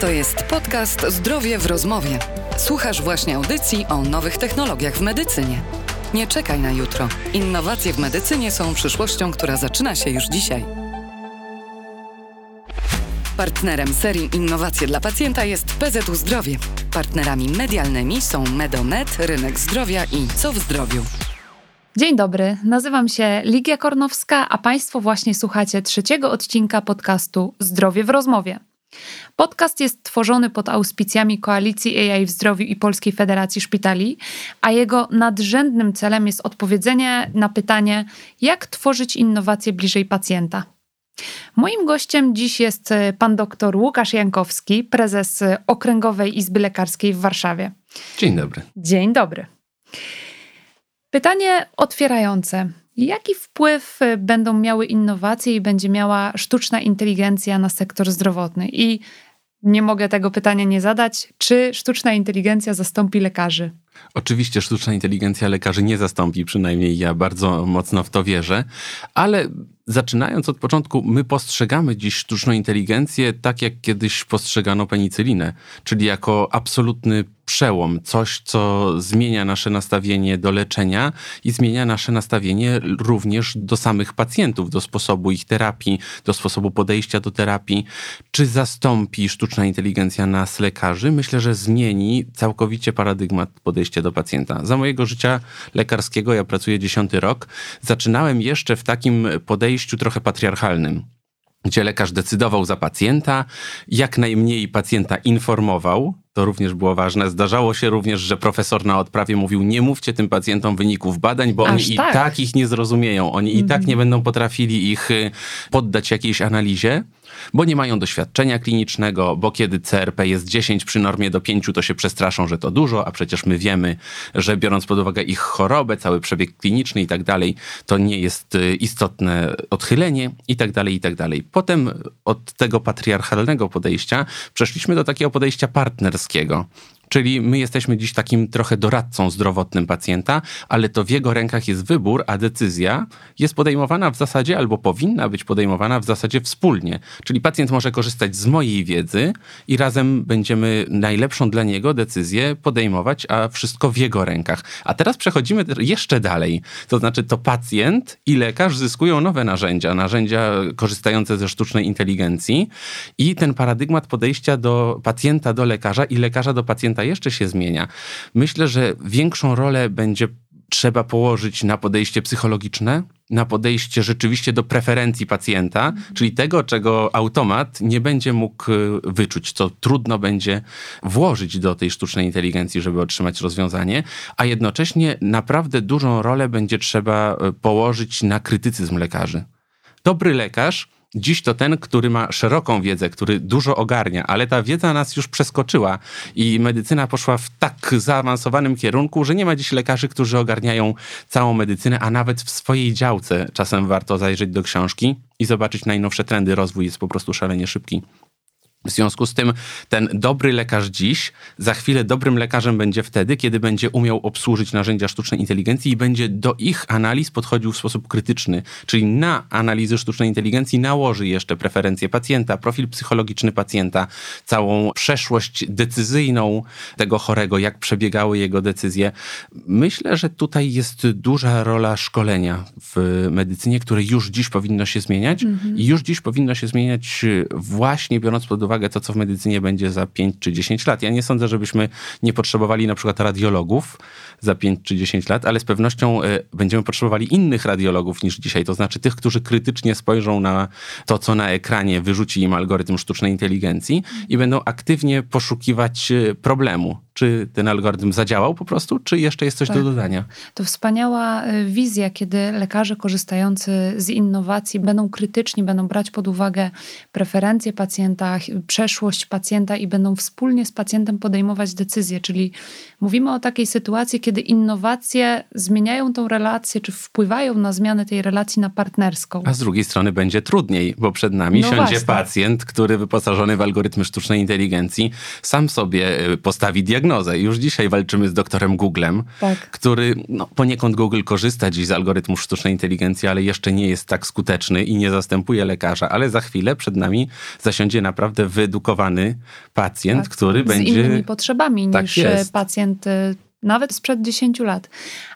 To jest podcast Zdrowie w rozmowie. Słuchasz właśnie audycji o nowych technologiach w medycynie. Nie czekaj na jutro. Innowacje w medycynie są przyszłością, która zaczyna się już dzisiaj. Partnerem serii Innowacje dla pacjenta jest PZU Zdrowie. Partnerami medialnymi są Medomed, Rynek Zdrowia i Co w Zdrowiu. Dzień dobry, nazywam się Ligia Kornowska, a Państwo właśnie słuchacie trzeciego odcinka podcastu Zdrowie w rozmowie. Podcast jest tworzony pod auspicjami Koalicji AI w Zdrowiu i Polskiej Federacji Szpitali, a jego nadrzędnym celem jest odpowiedzenie na pytanie, jak tworzyć innowacje bliżej pacjenta. Moim gościem dziś jest pan dr Łukasz Jankowski, prezes Okręgowej Izby Lekarskiej w Warszawie. Dzień dobry. Dzień dobry. Pytanie otwierające. Jaki wpływ y, będą miały innowacje i będzie miała sztuczna inteligencja na sektor zdrowotny? I nie mogę tego pytania nie zadać. Czy sztuczna inteligencja zastąpi lekarzy? Oczywiście sztuczna inteligencja lekarzy nie zastąpi, przynajmniej ja bardzo mocno w to wierzę, ale zaczynając od początku, my postrzegamy dziś sztuczną inteligencję tak, jak kiedyś postrzegano penicylinę, czyli jako absolutny przełom, coś, co zmienia nasze nastawienie do leczenia i zmienia nasze nastawienie również do samych pacjentów, do sposobu ich terapii, do sposobu podejścia do terapii. Czy zastąpi sztuczna inteligencja nas, lekarzy? Myślę, że zmieni całkowicie paradygmat podejścia do pacjenta. Za mojego życia lekarskiego, ja pracuję dziesiąty rok, zaczynałem jeszcze w takim podejściu trochę patriarchalnym gdzie lekarz decydował za pacjenta, jak najmniej pacjenta informował, to również było ważne. Zdarzało się również, że profesor na odprawie mówił: Nie mówcie tym pacjentom wyników badań, bo Aż oni tak. i tak ich nie zrozumieją. Oni mm. i tak mhm. nie będą potrafili ich y, poddać jakiejś analizie bo nie mają doświadczenia klinicznego, bo kiedy CRP jest 10 przy normie do 5, to się przestraszą, że to dużo, a przecież my wiemy, że biorąc pod uwagę ich chorobę, cały przebieg kliniczny i tak dalej, to nie jest y, istotne odchylenie i tak dalej, i tak dalej. Potem od tego patriarchalnego podejścia przeszliśmy do takiego podejścia partnerskiego. Czyli my jesteśmy dziś takim trochę doradcą zdrowotnym pacjenta, ale to w jego rękach jest wybór, a decyzja jest podejmowana w zasadzie albo powinna być podejmowana w zasadzie wspólnie. Czyli pacjent może korzystać z mojej wiedzy i razem będziemy najlepszą dla niego decyzję podejmować, a wszystko w jego rękach. A teraz przechodzimy jeszcze dalej. To znaczy to pacjent i lekarz zyskują nowe narzędzia, narzędzia korzystające ze sztucznej inteligencji i ten paradygmat podejścia do pacjenta do lekarza i lekarza do pacjenta pacjenta jeszcze się zmienia. Myślę, że większą rolę będzie trzeba położyć na podejście psychologiczne, na podejście rzeczywiście do preferencji pacjenta, mhm. czyli tego, czego automat nie będzie mógł y, wyczuć, co trudno będzie włożyć do tej sztucznej inteligencji, żeby otrzymać rozwiązanie, a jednocześnie naprawdę dużą rolę będzie trzeba y, położyć na krytycyzm lekarzy. Dobry lekarz Dziś to ten, który ma szeroką wiedzę, który dużo ogarnia, ale ta wiedza nas już przeskoczyła i medycyna poszła w tak zaawansowanym kierunku, że nie ma dziś lekarzy, którzy ogarniają całą medycynę, a nawet w swojej działce czasem warto zajrzeć do książki i zobaczyć najnowsze trendy. Rozwój jest po prostu szalenie szybki. W związku z tym ten dobry lekarz dziś, za chwilę dobrym lekarzem będzie wtedy, kiedy będzie umiał obsłużyć narzędzia sztucznej inteligencji i będzie do ich analiz podchodził w sposób krytyczny. Czyli na analizy sztucznej inteligencji nałoży jeszcze preferencje pacjenta, profil psychologiczny pacjenta, całą przeszłość decyzyjną tego chorego, jak przebiegały jego decyzje. Myślę, że tutaj jest duża rola szkolenia w medycynie, które już dziś powinno się zmieniać mhm. i już dziś powinno się zmieniać właśnie biorąc pod uwagę uwagę to, co w medycynie będzie za 5 czy 10 lat. Ja nie sądzę, żebyśmy nie potrzebowali na przykład radiologów za 5 czy 10 lat, ale z pewnością e, będziemy potrzebowali innych radiologów niż dzisiaj. To znaczy tych, którzy krytycznie spojrzą na to, co na ekranie wyrzuci im algorytm sztucznej inteligencji i będą aktywnie poszukiwać e, problemu czy ten algorytm zadziałał po prostu, czy jeszcze jest coś tak. do dodania? To wspaniała e, wizja, kiedy lekarze korzystający z innowacji będą krytyczni, będą brać pod uwagę preferencje pacjenta, przeszłość pacjenta i będą wspólnie z pacjentem podejmować decyzje. Czyli mówimy o takiej sytuacji, kiedy innowacje zmieniają tą relację, czy wpływają na zmianę tej relacji na partnerską. A z drugiej strony będzie trudniej, bo przed nami no siądzie właśnie. pacjent, który wyposażony w algorytmy sztucznej inteligencji sam sobie e, postawi diagnozę diagnozę. Już dzisiaj walczymy z doktorem Googlem, tak. który no, poniekąd Google korzysta dziś z algorytmów sztucznej inteligencji, ale jeszcze nie jest tak skuteczny i nie zastępuje lekarza, ale za chwilę przed nami zasiądzie naprawdę wyedukowany pacjent, tak, który z będzie... Z innymi potrzebami tak niż jest. pacjent y, nawet sprzed 10 lat.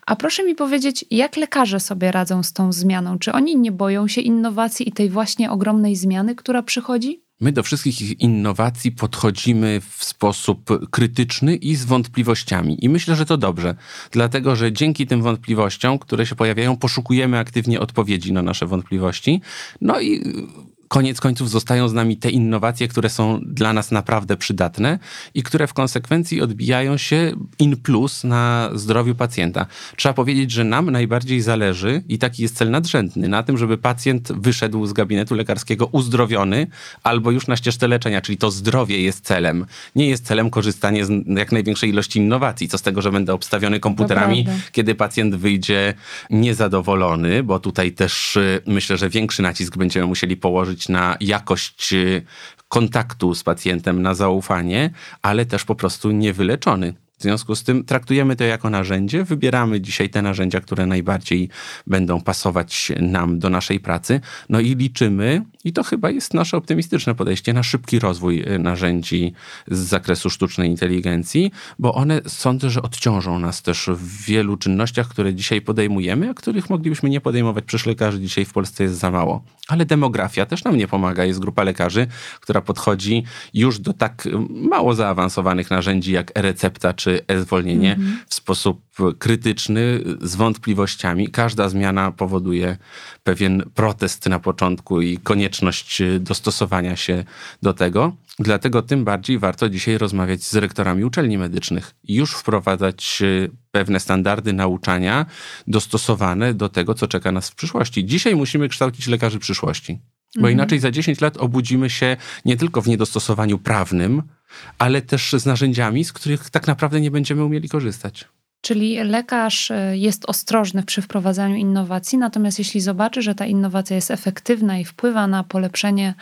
A proszę mi powiedzieć, jak lekarze sobie radzą z tą zmianą? Czy oni nie boją się innowacji i tej właśnie ogromnej zmiany, która przychodzi? My do wszystkich innowacji podchodzimy w sposób krytyczny i z wątpliwościami. I myślę, że to dobrze, dlatego że dzięki tym wątpliwościom, które się pojawiają, poszukujemy aktywnie odpowiedzi na nasze wątpliwości. No i koniec końców zostają z nami te innowacje, które są dla nas naprawdę przydatne i które w konsekwencji odbijają się in plus na zdrowiu pacjenta. Trzeba powiedzieć, że nam najbardziej zależy i taki jest cel nadrzędny na tym, żeby pacjent wyszedł z gabinetu lekarskiego uzdrowiony albo już na ścieżce leczenia, czyli to zdrowie jest celem. Nie jest celem korzystanie z jak największej ilości innowacji. Co z tego, że będę obstawiony komputerami, kiedy pacjent wyjdzie niezadowolony, bo tutaj też y, myślę, że większy nacisk będziemy musieli położyć na jakość y, kontaktu z pacjentem, na zaufanie, ale też po prostu niewyleczony. W związku z tym traktujemy to jako narzędzie, wybieramy dzisiaj te narzędzia, które najbardziej będą pasować nam do naszej pracy, no i liczymy, i to chyba jest nasze optymistyczne podejście, na szybki rozwój y, narzędzi z zakresu sztucznej inteligencji, bo one sądzę, że odciążą nas też w wielu czynnościach, które dzisiaj podejmujemy, a których moglibyśmy nie podejmować. Przecież lekarzy dzisiaj w Polsce jest za mało. Ale demografia też nam nie pomaga. Jest grupa lekarzy, która podchodzi już do tak mało zaawansowanych narzędzi jak e-recepta czy czy e-zwolnienie mm -hmm. w sposób krytyczny, z wątpliwościami. Każda zmiana powoduje pewien protest na początku i konieczność dostosowania się do tego. Dlatego tym bardziej warto dzisiaj rozmawiać z rektorami uczelni medycznych już wprowadzać pewne standardy nauczania dostosowane do tego, co czeka nas w przyszłości. Dzisiaj musimy kształcić lekarzy przyszłości. Bo mhm. inaczej za 10 lat obudzimy się nie tylko w niedostosowaniu prawnym, ale też z narzędziami, z których tak naprawdę nie będziemy umieli korzystać. Czyli lekarz e, jest ostrożny przy wprowadzaniu innowacji, natomiast jeśli zobaczy, że ta innowacja jest efektywna i wpływa na polepszenie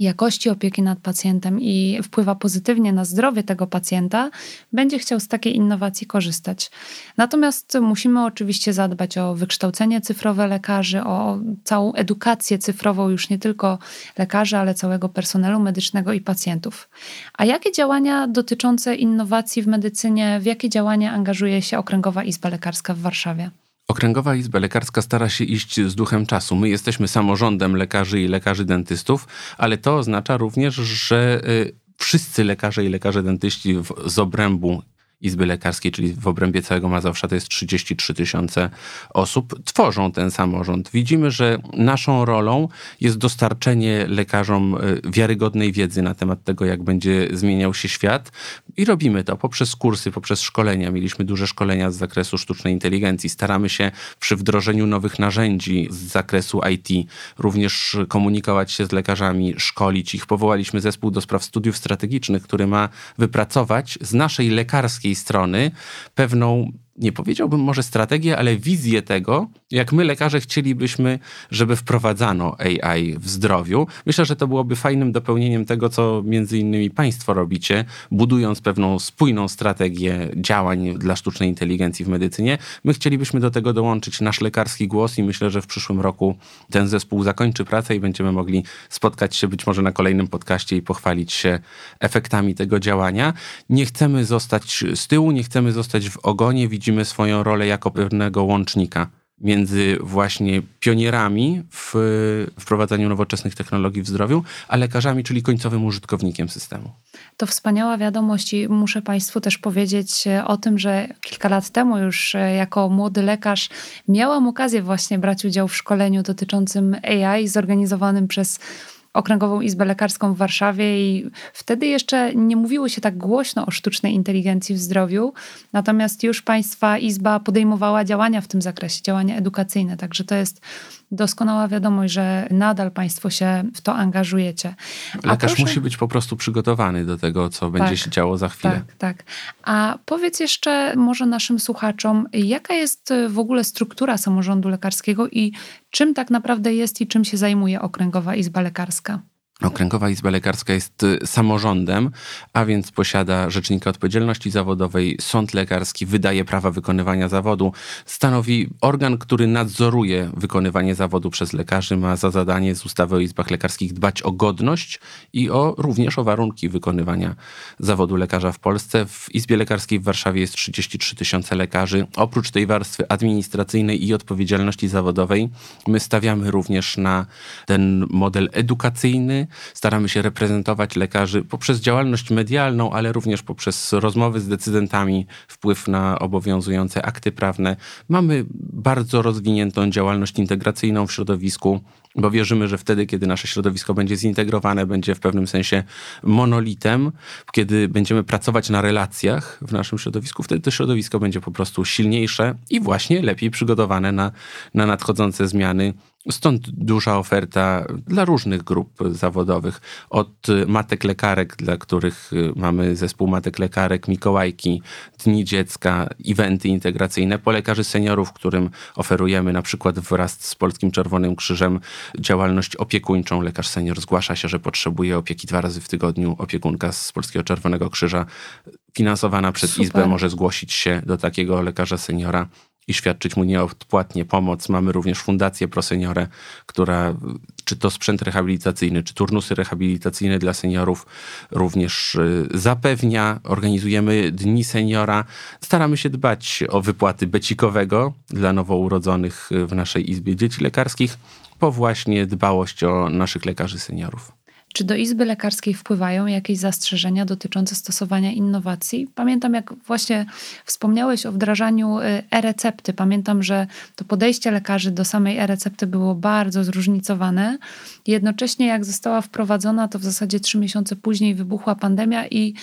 jakości opieki nad pacjentem i wpływa pozytywnie na zdrowie tego pacjenta, będzie chciał z takiej innowacji korzystać. Natomiast musimy oczywiście zadbać o wykształcenie cyfrowe lekarzy, o całą edukację cyfrową już nie tylko lekarzy, ale całego personelu medycznego i pacjentów. A jakie działania dotyczące innowacji w medycynie, w jakie działania angażuje się Okręgowa Izba Lekarska w Warszawie? Okręgowa Izba Lekarska stara się iść z duchem czasu. My jesteśmy samorządem lekarzy i lekarzy dentystów, ale to oznacza również, że y, wszyscy lekarze i lekarze dentyści z obrębu Izby Lekarskiej, czyli w obrębie całego Mazowsza to jest 33 tysiące osób, tworzą ten samorząd. Widzimy, że naszą rolą jest dostarczenie lekarzom e, wiarygodnej wiedzy na temat tego, jak będzie zmieniał się świat i robimy to poprzez kursy, poprzez szkolenia. Mieliśmy duże szkolenia z zakresu sztucznej inteligencji. Staramy się przy wdrożeniu nowych narzędzi z zakresu IT również komunikować się z lekarzami, szkolić ich. Powołaliśmy zespół do spraw studiów strategicznych, który ma wypracować z naszej lekarskiej strony pewną nie powiedziałbym może strategię, ale wizję tego, jak my lekarze chcielibyśmy, żeby wprowadzano AI w zdrowiu. Myślę, że to byłoby fajnym dopełnieniem tego, co między innymi Państwo robicie, budując pewną spójną strategię działań dla sztucznej inteligencji w medycynie. My chcielibyśmy do tego dołączyć nasz lekarski głos i myślę, że w przyszłym roku ten zespół zakończy pracę i będziemy mogli spotkać się być może na kolejnym podcaście i pochwalić się efektami tego działania. Nie chcemy zostać z tyłu, nie chcemy zostać w ogonie. Widzimy widzimy swoją rolę jako pewnego łącznika między właśnie pionierami w wprowadzaniu nowoczesnych technologii w zdrowiu, a lekarzami, czyli końcowym użytkownikiem systemu. To wspaniała wiadomość i muszę Państwu też powiedzieć o tym, że kilka lat temu już e, jako młody lekarz miałam okazję właśnie brać udział w szkoleniu dotyczącym AI zorganizowanym przez Okręgową Izbę Lekarską w Warszawie i wtedy jeszcze nie mówiło się tak głośno o sztucznej inteligencji w zdrowiu, natomiast już Państwa Izba podejmowała działania w tym zakresie, działania edukacyjne, także to jest doskonała wiadomość, że nadal Państwo się w to angażujecie. A Lekarz proszę... musi być po prostu przygotowany do tego, co będzie tak, się działo za chwilę. Tak, tak. A powiedz jeszcze może naszym słuchaczom, jaka jest w ogóle struktura samorządu lekarskiego i czym tak naprawdę jest i czym się zajmuje Okręgowa Izba Lekarska? Okręgowa Izba Lekarska jest y, samorządem, a więc posiada Rzecznika Odpowiedzialności Zawodowej, sąd lekarski wydaje prawa wykonywania zawodu, stanowi organ, który nadzoruje wykonywanie zawodu przez lekarzy, ma za zadanie z ustawy o izbach lekarskich dbać o godność i o, również o warunki wykonywania zawodu lekarza w Polsce. W Izbie Lekarskiej w Warszawie jest 33 tysiące lekarzy. Oprócz tej warstwy administracyjnej i odpowiedzialności zawodowej, my stawiamy również na ten model edukacyjny, staramy się reprezentować lekarzy poprzez działalność medialną, ale również poprzez rozmowy z decydentami, wpływ na obowiązujące akty prawne. Mamy bardzo rozwiniętą działalność integracyjną w środowisku bo wierzymy, że wtedy, kiedy nasze środowisko będzie zintegrowane, będzie w pewnym sensie monolitem, kiedy będziemy pracować na relacjach w naszym środowisku, wtedy to środowisko będzie po prostu silniejsze i właśnie lepiej przygotowane na, na nadchodzące zmiany Stąd duża oferta dla różnych grup zawodowych. Od matek lekarek, dla których mamy zespół matek lekarek, Mikołajki, Dni Dziecka, eventy integracyjne, po lekarzy seniorów, którym oferujemy na przykład wraz z Polskim Czerwonym Krzyżem działalność opiekuńczą. Lekarz senior zgłasza się, że potrzebuje opieki dwa razy w tygodniu. Opiekunka z Polskiego Czerwonego Krzyża finansowana przez Super. Izbę może zgłosić się do takiego lekarza seniora i świadczyć mu nieodpłatnie pomoc. Mamy również Fundację ProSeniore, która czy to sprzęt rehabilitacyjny, czy turnusy rehabilitacyjne dla seniorów również y, zapewnia. Organizujemy Dni Seniora. Staramy się dbać o wypłaty becikowego dla nowourodzonych w naszej Izbie Dzieci Lekarskich, po właśnie dbałość o naszych lekarzy seniorów. Czy do Izby Lekarskiej wpływają jakieś zastrzeżenia dotyczące stosowania innowacji? Pamiętam, jak właśnie wspomniałeś o wdrażaniu y, e-recepty. Pamiętam, że to podejście lekarzy do samej e-recepty było bardzo zróżnicowane. Jednocześnie, jak została wprowadzona, to w zasadzie trzy miesiące później wybuchła pandemia i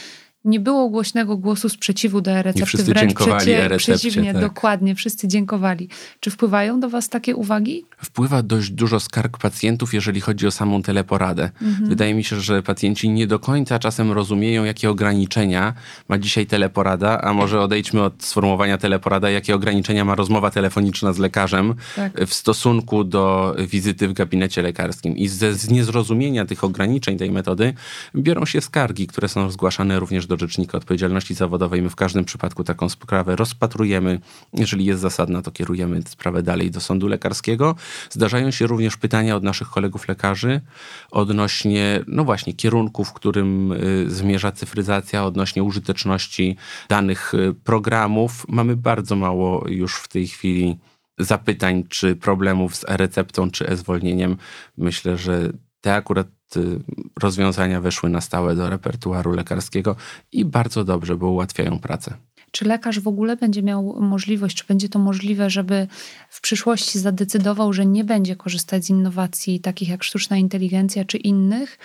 nie było głośnego głosu sprzeciwu do e-recepty. I wszyscy wręcz dziękowali przecie, przeciwnie, tak. dokładnie, wszyscy dziękowali. Czy wpływają do Was takie uwagi? Wpływa dość dużo skarg pacjentów, jeżeli chodzi o samą teleporadę. Mhm. Wydaje mi się, że pacjenci nie do końca czasem rozumieją, jakie ograniczenia ma dzisiaj teleporada, a może odejdźmy od sformułowania teleporada, jakie ograniczenia ma rozmowa telefoniczna z lekarzem tak. w stosunku do wizyty w gabinecie lekarskim. I ze, z niezrozumienia tych ograniczeń tej metody biorą się skargi, które są zgłaszane również do Rzecznika Odpowiedzialności Zawodowej. My w każdym przypadku taką sprawę rozpatrujemy. Jeżeli jest zasadna, to kierujemy sprawę dalej do sądu lekarskiego. Zdarzają się również pytania od naszych kolegów lekarzy odnośnie, no właśnie, kierunku, w którym y, zmierza cyfryzacja, odnośnie użyteczności danych y, programów. Mamy bardzo mało już w tej chwili zapytań czy problemów z e-receptą czy e-zwolnieniem. Myślę, że te akurat y, rozwiązania weszły na stałe do repertuaru lekarskiego i bardzo dobrze, bo ułatwiają pracę. Czy lekarz w ogóle będzie miał możliwość, czy będzie to możliwe, żeby w przyszłości zadecydował, że nie będzie korzystać z innowacji takich jak sztuczna inteligencja czy innych?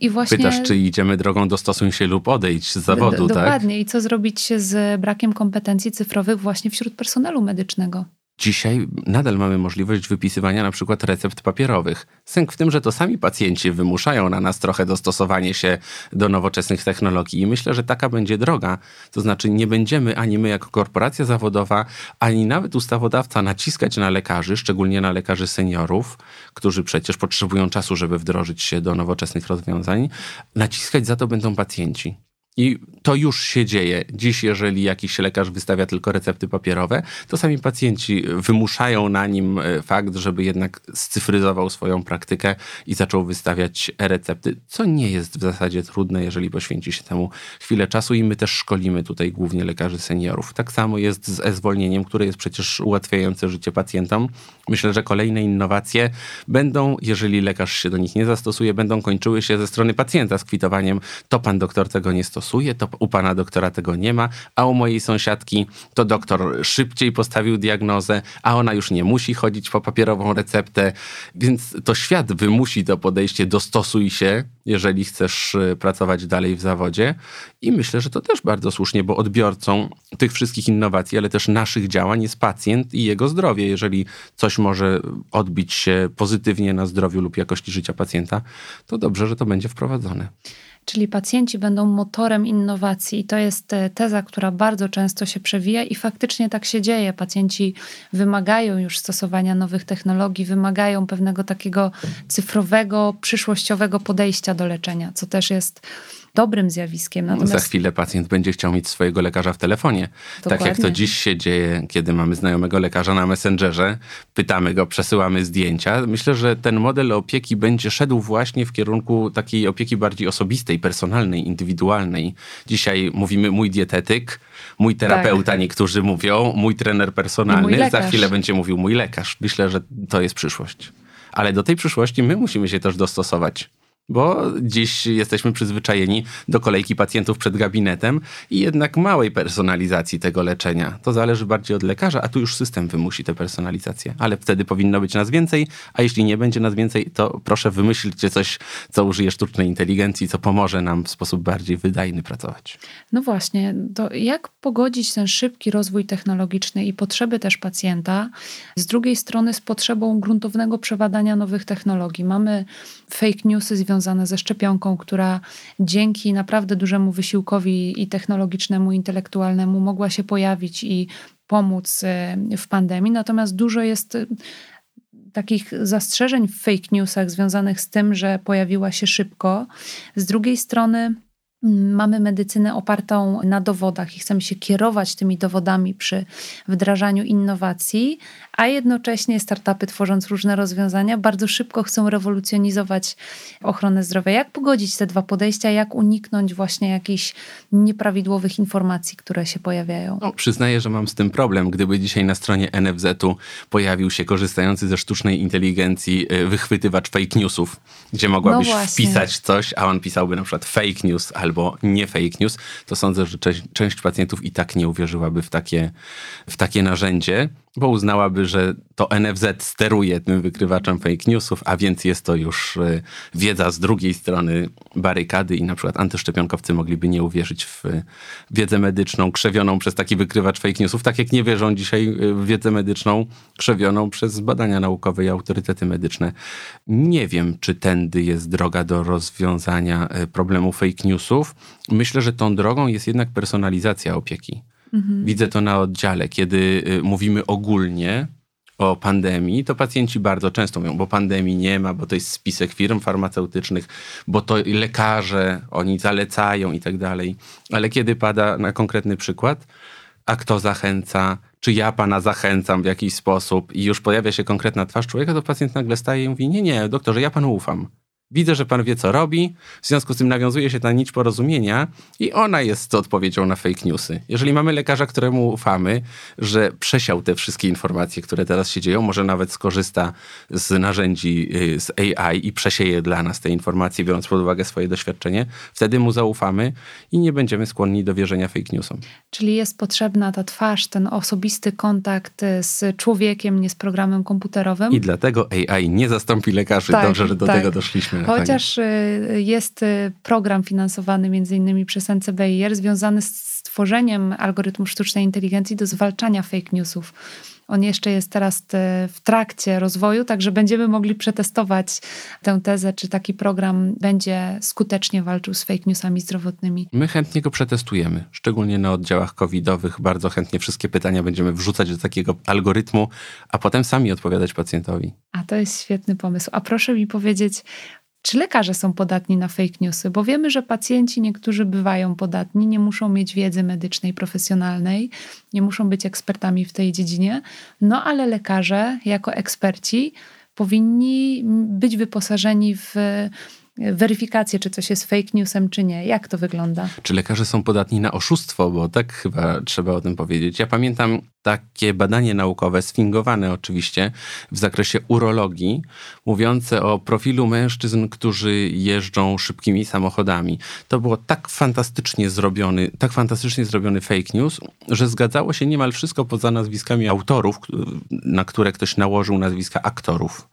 I właśnie... Pytasz, czy idziemy drogą dostosuj się lub odejdź z zawodu, D- tak? Dokładnie. I co zrobić z brakiem kompetencji cyfrowych właśnie wśród personelu medycznego? Dzisiaj nadal mamy możliwość wypisywania na przykład recept papierowych. Sęk w tym, że to sami pacjenci wymuszają na nas trochę dostosowanie się do nowoczesnych technologii i myślę, że taka będzie droga. To znaczy nie będziemy ani my jako korporacja zawodowa, ani nawet ustawodawca naciskać na lekarzy, szczególnie na lekarzy seniorów, którzy przecież potrzebują czasu, żeby wdrożyć się do nowoczesnych rozwiązań. Naciskać za to będą pacjenci. I to już się dzieje. Dziś, jeżeli jakiś lekarz wystawia tylko recepty papierowe, to sami pacjenci wymuszają na nim e, fakt, żeby jednak scyfryzował swoją praktykę i zaczął wystawiać e-recepty, co nie jest w zasadzie trudne, jeżeli poświęci się temu chwilę czasu i my też szkolimy tutaj głównie lekarzy seniorów. Tak samo jest z e-zwolnieniem, które jest przecież ułatwiające życie pacjentom. Myślę, że kolejne innowacje będą, jeżeli lekarz się do nich nie zastosuje, będą kończyły się ze strony pacjenta z kwitowaniem, to pan doktor tego nie stosuje stosuje, to u pana doktora tego nie ma, a u mojej sąsiadki to doktor szybciej postawił diagnozę, a ona już nie musi chodzić po papierową receptę, więc to świat wymusi to podejście, dostosuj się, jeżeli chcesz y, pracować dalej w zawodzie. I myślę, że to też bardzo słusznie, bo odbiorcą tych wszystkich innowacji, ale też naszych działań jest pacjent i jego zdrowie. Jeżeli coś może odbić się pozytywnie na zdrowiu lub jakości życia pacjenta, to dobrze, że to będzie wprowadzone. Czyli pacjenci będą motorem innowacji. I to jest e, teza, która bardzo często się przewija i faktycznie tak się dzieje. Pacjenci wymagają już stosowania nowych technologii, wymagają pewnego takiego cyfrowego, przyszłościowego podejścia do leczenia, co też jest dobrym zjawiskiem. No, Natomiast... Za chwilę pacjent będzie chciał mieć swojego lekarza w telefonie. Dokładnie. Tak jak to dziś się dzieje, kiedy mamy znajomego lekarza na Messengerze, pytamy go, przesyłamy zdjęcia. Myślę, że ten model opieki będzie szedł właśnie w kierunku takiej opieki bardziej osobistej, personalnej, indywidualnej. Dzisiaj mówimy mój dietetyk, mój terapeuta, tak. niektórzy mówią, mój trener personalny. Mój za chwilę będzie mówił mój lekarz. Myślę, że to jest przyszłość. Ale do tej przyszłości my musimy się też dostosować bo dziś jesteśmy przyzwyczajeni do kolejki pacjentów przed gabinetem i jednak małej personalizacji tego leczenia. To zależy bardziej od lekarza, a tu już system wymusi tę personalizację. Ale wtedy powinno być nas więcej, a jeśli nie będzie nas więcej, to proszę wymyślcie coś, co użyje sztucznej inteligencji, co pomoże nam w sposób bardziej wydajny pracować. No właśnie, to jak pogodzić ten szybki rozwój technologiczny i potrzeby też pacjenta, z drugiej strony z potrzebą gruntownego przebadania nowych technologii. Mamy fake newsy związane związane ze szczepionką, która dzięki naprawdę dużemu wysiłkowi i technologicznemu, intelektualnemu mogła się pojawić i pomóc e, w pandemii. Natomiast dużo jest e, takich zastrzeżeń w fake newsach związanych z tym, że pojawiła się szybko. Z drugiej strony, Mamy medycynę opartą na dowodach i chcemy się kierować tymi dowodami przy wdrażaniu innowacji, a jednocześnie startupy, tworząc różne rozwiązania, bardzo szybko chcą rewolucjonizować ochronę zdrowia. Jak pogodzić te dwa podejścia, jak uniknąć właśnie jakichś nieprawidłowych informacji, które się pojawiają? No, przyznaję, że mam z tym problem. Gdyby dzisiaj na stronie NFZ-u pojawił się korzystający ze sztucznej inteligencji y, wychwytywacz fake newsów, gdzie mogłabyś no wpisać coś, a on pisałby na przykład fake news, albo nie fake news, to sądzę, że część, część pacjentów i tak nie uwierzyłaby w takie, w takie narzędzie bo uznałaby, że to NFZ steruje tym wykrywaczem fake newsów, a więc jest to już e, wiedza z drugiej strony barykady i na przykład antyszczepionkowcy mogliby nie uwierzyć w wiedzę medyczną krzewioną przez taki wykrywacz fake newsów, tak jak nie wierzą dzisiaj w wiedzę medyczną krzewioną przez badania naukowe i autorytety medyczne. Nie wiem, czy tędy jest droga do rozwiązania e, problemu fake newsów. Myślę, że tą drogą jest jednak personalizacja opieki. Mhm. Widzę to na oddziale, kiedy y, mówimy ogólnie o pandemii, to pacjenci bardzo często mówią, bo pandemii nie ma, bo to jest spisek firm farmaceutycznych, bo to lekarze, oni zalecają i tak dalej. Ale kiedy pada na konkretny przykład, a kto zachęca, czy ja pana zachęcam w jakiś sposób i już pojawia się konkretna twarz człowieka, to pacjent nagle staje i mówi, nie, nie, doktorze, ja panu ufam. Widzę, że pan wie, co robi, w związku z tym nawiązuje się ta nić porozumienia i ona jest odpowiedzią na fake newsy. Jeżeli mamy lekarza, któremu ufamy, że przesiał te wszystkie informacje, które teraz się dzieją, może nawet skorzysta z narzędzi y, z AI i przesieje dla nas te informacje, biorąc pod uwagę swoje doświadczenie, wtedy mu zaufamy i nie będziemy skłonni do wierzenia fake newsom. Czyli jest potrzebna ta twarz, ten osobisty kontakt z człowiekiem, nie z programem komputerowym. I dlatego AI nie zastąpi lekarzy. Tak, Dobrze, że do tak. tego doszliśmy. Chociaż y, jest y, program finansowany między innymi przez NCBIR związany z stworzeniem algorytmu sztucznej inteligencji do zwalczania fake newsów. On jeszcze jest teraz w trakcie rozwoju, także będziemy mogli przetestować tę tezę, czy taki program będzie skutecznie walczył z fake newsami zdrowotnymi. My chętnie go przetestujemy, szczególnie na oddziałach covidowych. Bardzo chętnie wszystkie pytania będziemy wrzucać do takiego algorytmu, a potem sami odpowiadać pacjentowi. A to jest świetny pomysł. A proszę mi powiedzieć, czy lekarze są podatni na fake newsy? Bo wiemy, że pacjenci niektórzy bywają podatni, nie muszą mieć wiedzy medycznej, profesjonalnej, nie muszą być ekspertami w tej dziedzinie, no ale lekarze jako eksperci powinni być wyposażeni w weryfikację, czy coś jest fake newsem, czy nie. Jak to wygląda? Czy lekarze są podatni na oszustwo, bo tak chyba trzeba o tym powiedzieć. Ja pamiętam takie badanie naukowe, sfingowane oczywiście, w zakresie urologii, mówiące o profilu mężczyzn, którzy jeżdżą szybkimi samochodami. To było tak fantastycznie zrobiony, tak fantastycznie zrobiony fake news, że zgadzało się niemal wszystko poza nazwiskami autorów, na które ktoś nałożył nazwiska aktorów.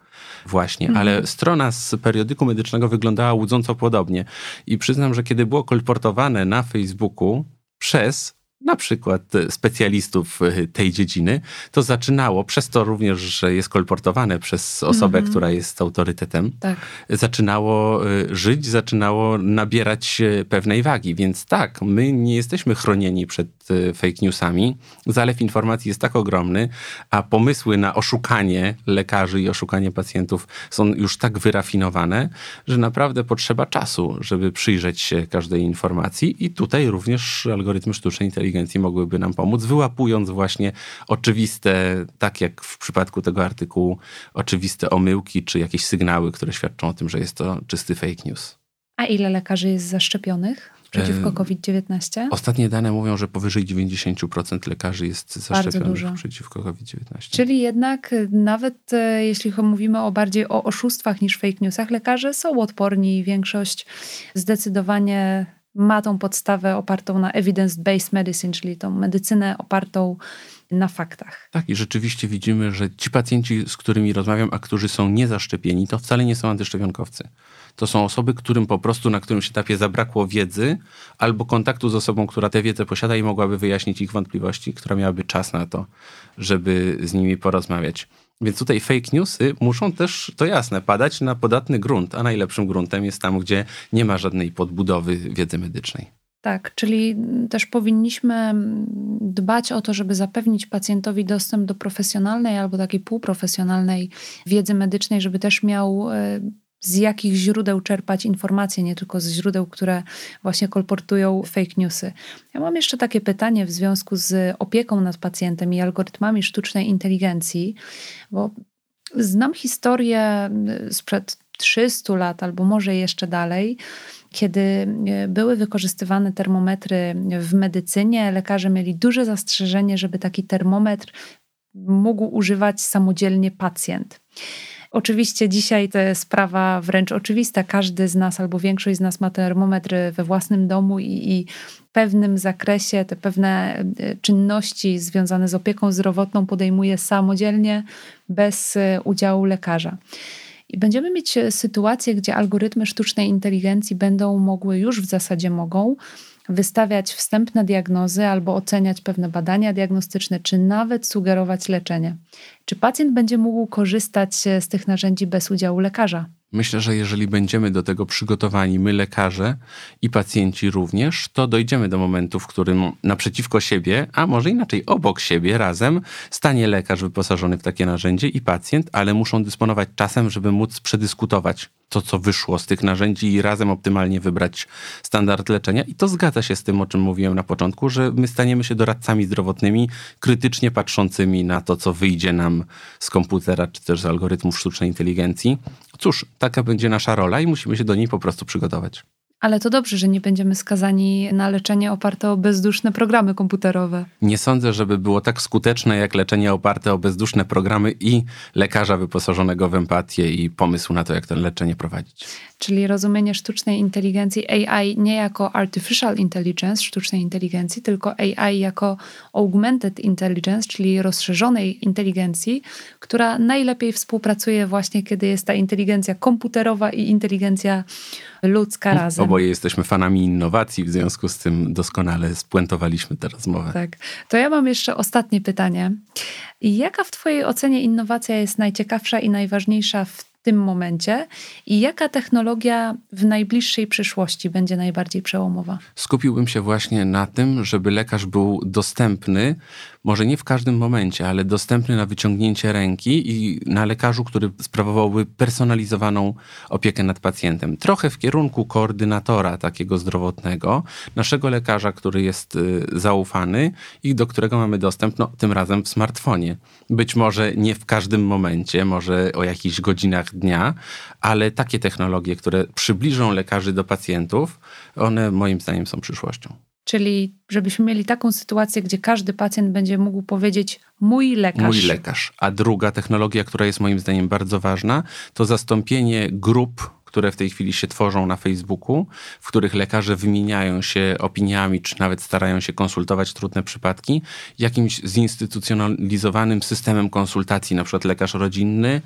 Właśnie, mhm. ale strona z periodyku medycznego wyglądała łudząco podobnie. I przyznam, że kiedy było kolportowane na Facebooku przez na przykład specjalistów e, tej dziedziny, to zaczynało, przez to również, że jest kolportowane przez osobę, mm -hmm. która jest autorytetem, tak. zaczynało e, żyć, zaczynało nabierać pewnej wagi. Więc tak, my nie jesteśmy chronieni przed fake newsami. Zalew informacji jest tak ogromny, a pomysły na oszukanie lekarzy i oszukanie pacjentów są już tak wyrafinowane, że naprawdę potrzeba czasu, żeby przyjrzeć się każdej informacji i tutaj również algorytmy sztucznej inteligencji mogłyby nam pomóc, wyłapując właśnie oczywiste, tak jak w przypadku tego artykułu, oczywiste omyłki czy jakieś sygnały, które świadczą o tym, że jest to czysty fake news. A ile lekarzy jest zaszczepionych przeciwko COVID-19? Ostatnie dane mówią, że powyżej 90% lekarzy jest zaszczepionych przeciwko COVID-19. Czyli jednak y, nawet y, jeśli mówimy o bardziej o oszustwach niż fake newsach, lekarze są odporni i większość zdecydowanie ma tą podstawę opartą na evidence-based medicine, czyli tą medycynę opartą na faktach. Tak, i rzeczywiście widzimy, że ci pacjenci, z którymi rozmawiam, a którzy są niezaszczepieni, to wcale nie są antyszczepionkowcy. To są osoby, którym po prostu na którymś etapie zabrakło wiedzy albo kontaktu z osobą, która tę wiedzę posiada i mogłaby wyjaśnić ich wątpliwości, która miałaby czas na to, żeby z nimi porozmawiać. Więc tutaj fake newsy muszą też, to jasne, padać na podatny grunt, a najlepszym gruntem jest tam, gdzie nie ma żadnej podbudowy wiedzy medycznej. Tak, czyli też powinniśmy dbać o to, żeby zapewnić pacjentowi dostęp do profesjonalnej albo takiej półprofesjonalnej wiedzy medycznej, żeby też miał e, z jakich źródeł czerpać informacje, nie tylko z źródeł, które właśnie kolportują fake newsy. Ja mam jeszcze takie pytanie w związku z opieką nad pacjentem i algorytmami sztucznej inteligencji, bo znam historię sprzed 300 lat albo może jeszcze dalej, kiedy były wykorzystywane termometry w medycynie, lekarze mieli duże zastrzeżenie, żeby taki termometr mógł używać samodzielnie pacjent. Oczywiście dzisiaj to jest sprawa wręcz oczywista. Każdy z nas albo większość z nas ma termometry we własnym domu i, i w pewnym zakresie te pewne e, czynności związane z opieką zdrowotną podejmuje samodzielnie, bez e, udziału lekarza. I będziemy mieć e, sytuację, gdzie algorytmy sztucznej inteligencji będą mogły, już w zasadzie mogą, wystawiać wstępne diagnozy albo oceniać pewne badania diagnostyczne, czy nawet sugerować leczenie. Czy pacjent będzie mógł korzystać z tych narzędzi bez udziału lekarza? Myślę, że jeżeli będziemy do tego przygotowani, my lekarze i pacjenci również, to dojdziemy do momentu, w którym naprzeciwko siebie, a może inaczej obok siebie, razem stanie lekarz wyposażony w takie narzędzie i pacjent, ale muszą dysponować czasem, żeby móc przedyskutować to, co wyszło z tych narzędzi i razem optymalnie wybrać standard leczenia. I to zgadza się z tym, o czym mówiłem na początku, że my staniemy się doradcami zdrowotnymi, krytycznie patrzącymi na to, co wyjdzie nam z komputera czy też z algorytmów sztucznej inteligencji. Cóż, taka będzie nasza rola i musimy się do niej po prostu przygotować. Ale to dobrze, że nie będziemy skazani na leczenie oparte o bezduszne programy komputerowe. Nie sądzę, żeby było tak skuteczne jak leczenie oparte o bezduszne programy i lekarza wyposażonego w empatię i pomysł na to, jak to leczenie prowadzić. Czyli rozumienie sztucznej inteligencji AI nie jako artificial intelligence, sztucznej inteligencji, tylko AI jako augmented intelligence, czyli rozszerzonej inteligencji, która najlepiej współpracuje właśnie, kiedy jest ta inteligencja komputerowa i inteligencja ludzka razem. Oboje jesteśmy fanami innowacji, w związku z tym doskonale spuentowaliśmy tę rozmowę. Tak. To ja mam jeszcze ostatnie pytanie. Jaka w Twojej ocenie innowacja jest najciekawsza i najważniejsza w tym momencie i jaka technologia w najbliższej przyszłości będzie najbardziej przełomowa? Skupiłbym się właśnie na tym, żeby lekarz był dostępny może nie w każdym momencie, ale dostępny na wyciągnięcie ręki i na lekarzu, który sprawowałby personalizowaną opiekę nad pacjentem. Trochę w kierunku koordynatora takiego zdrowotnego, naszego lekarza, który jest y, zaufany i do którego mamy dostęp, no, tym razem w smartfonie. Być może nie w każdym momencie, może o jakichś godzinach dnia, ale takie technologie, które przybliżą lekarzy do pacjentów, one moim zdaniem są przyszłością. Czyli żebyśmy mieli taką sytuację, gdzie każdy pacjent będzie mógł powiedzieć mój lekarz. Mój lekarz. A druga technologia, która jest moim zdaniem bardzo ważna, to zastąpienie grup które w tej chwili się tworzą na Facebooku, w których lekarze wymieniają się opiniami, czy nawet starają się konsultować trudne przypadki, jakimś zinstytucjonalizowanym systemem konsultacji, na przykład lekarz rodzinny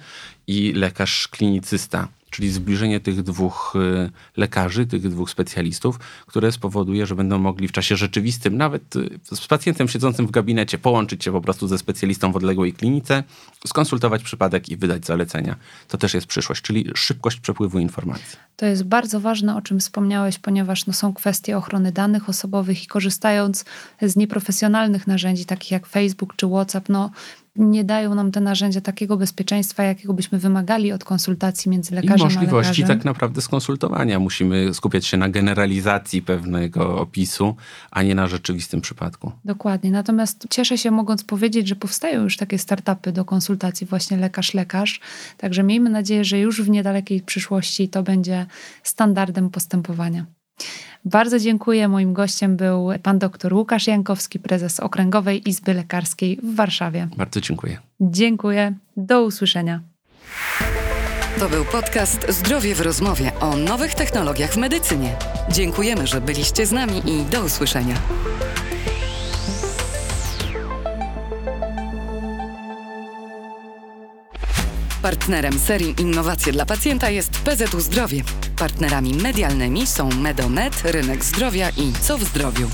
i lekarz klinicysta czyli zbliżenie tych dwóch y, lekarzy, tych dwóch specjalistów, które spowoduje, że będą mogli w czasie rzeczywistym, nawet y, z pacjentem siedzącym w gabinecie, połączyć się po prostu ze specjalistą w odległej klinice, skonsultować przypadek i wydać zalecenia. To też jest przyszłość, czyli szybkość przepływu informacji. To jest bardzo ważne, o czym wspomniałeś, ponieważ no, są kwestie ochrony danych osobowych i korzystając z nieprofesjonalnych narzędzi, takich jak Facebook czy WhatsApp, no, nie dają nam te narzędzia takiego bezpieczeństwa, jakiego byśmy wymagali od konsultacji między lekarzem I możliwości a tak naprawdę skonsultowania. Musimy skupiać się na generalizacji pewnego opisu, a nie na rzeczywistym przypadku. Dokładnie. Natomiast cieszę się mogąc powiedzieć, że powstają już takie startupy do konsultacji właśnie lekarz-lekarz. Także miejmy nadzieję, że już w niedalekiej przyszłości to będzie standardem postępowania. Bardzo dziękuję. Moim gościem był pan dr Łukasz Jankowski, prezes Okręgowej Izby Lekarskiej w Warszawie. Bardzo dziękuję. Dziękuję. Do usłyszenia. To był podcast Zdrowie w rozmowie o nowych technologiach w medycynie. Dziękujemy, że byliście z nami i do usłyszenia. Partnerem serii Innowacje dla Pacjenta jest PZU Zdrowie. Partnerami medialnymi są Medomed, Rynek Zdrowia i Co w Zdrowiu.